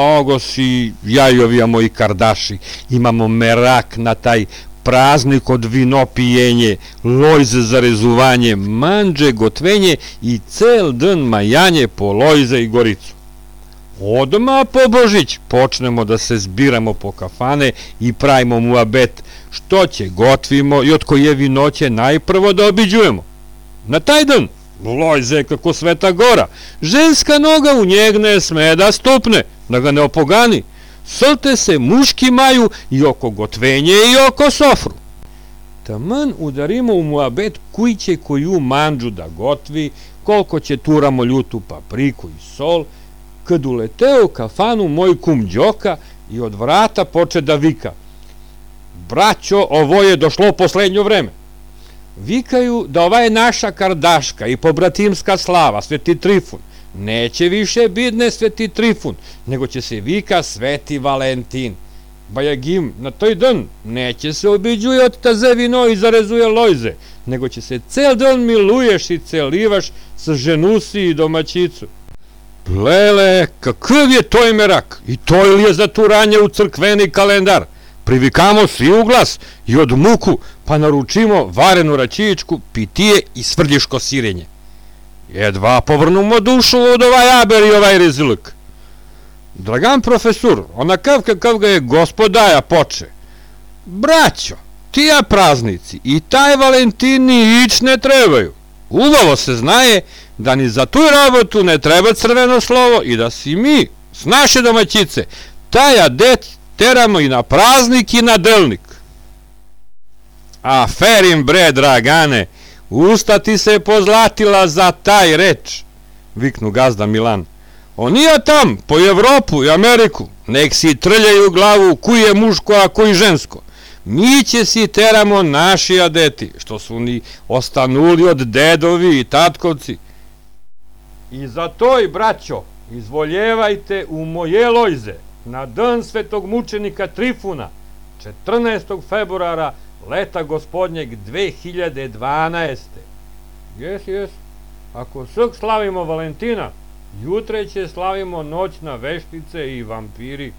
mnogo si jajovija moji kardaši, imamo merak na taj praznik od vino pijenje, lojze za rezuvanje, manđe gotvenje i cel dan majanje po lojze i goricu. Odma po Božić počnemo da se zbiramo po kafane i pravimo mu abet, što će gotvimo i od koje vinoće najprvo da obiđujemo. Na taj dan, lojze kako sveta gora, ženska noga u njeg ne sme da stupne, da ga ne opogani, Solte se muški maju i oko gotvenje i oko sofru. Taman udarimo u muabet koji će koju manđu da gotvi, koliko će turamo ljutu papriku i sol, kad uleteo kafanu moj kum Đoka i od vrata poče da vika. Braćo, ovo je došlo poslednjo vreme. Vikaju da ova je naša kardaška i pobratimska slava, sveti Trifun, Neće više bidne sveti Trifun, nego će se vika sveti Valentin. Bajagim, na toj dan neće se obiđuje od taze vino i zarezuje lojze, nego će se cel dan miluješ i celivaš sa ženusi i domaćicu. Lele, kakav je to merak? I to ili je zaturanje u crkveni kalendar? Privikamo svi u glas i od muku, pa naručimo varenu račijičku, pitije i svrljiško sirenje. Jedva povrnumo dušu od ovaj aber i ovaj riziluk. Dragan profesor, onakav kakav ga je gospodaja poče. Braćo, tija praznici i taj Valentini ić ne trebaju. Uvalo se znaje da ni za tu robotu ne treba crveno slovo i da si mi, s naše domaćice, taj adet teramo i na praznik i na delnik. A ferim bre, dragane, Usta ti se pozlatila za taj reč, viknu gazda Milan. On nije tam, po Evropu i Ameriku, nek si trljaju glavu kuj je muško, a kuj žensko. Mi će si teramo naši adeti, što su ni ostanuli od dedovi i tatkovci. I za to i braćo, izvoljevajte u moje lojze, na dan svetog mučenika Trifuna, 14. februara leta gospodnjeg 2012. Jes, jes. Ako srk slavimo Valentina, jutre će slavimo noć na veštice i vampiri.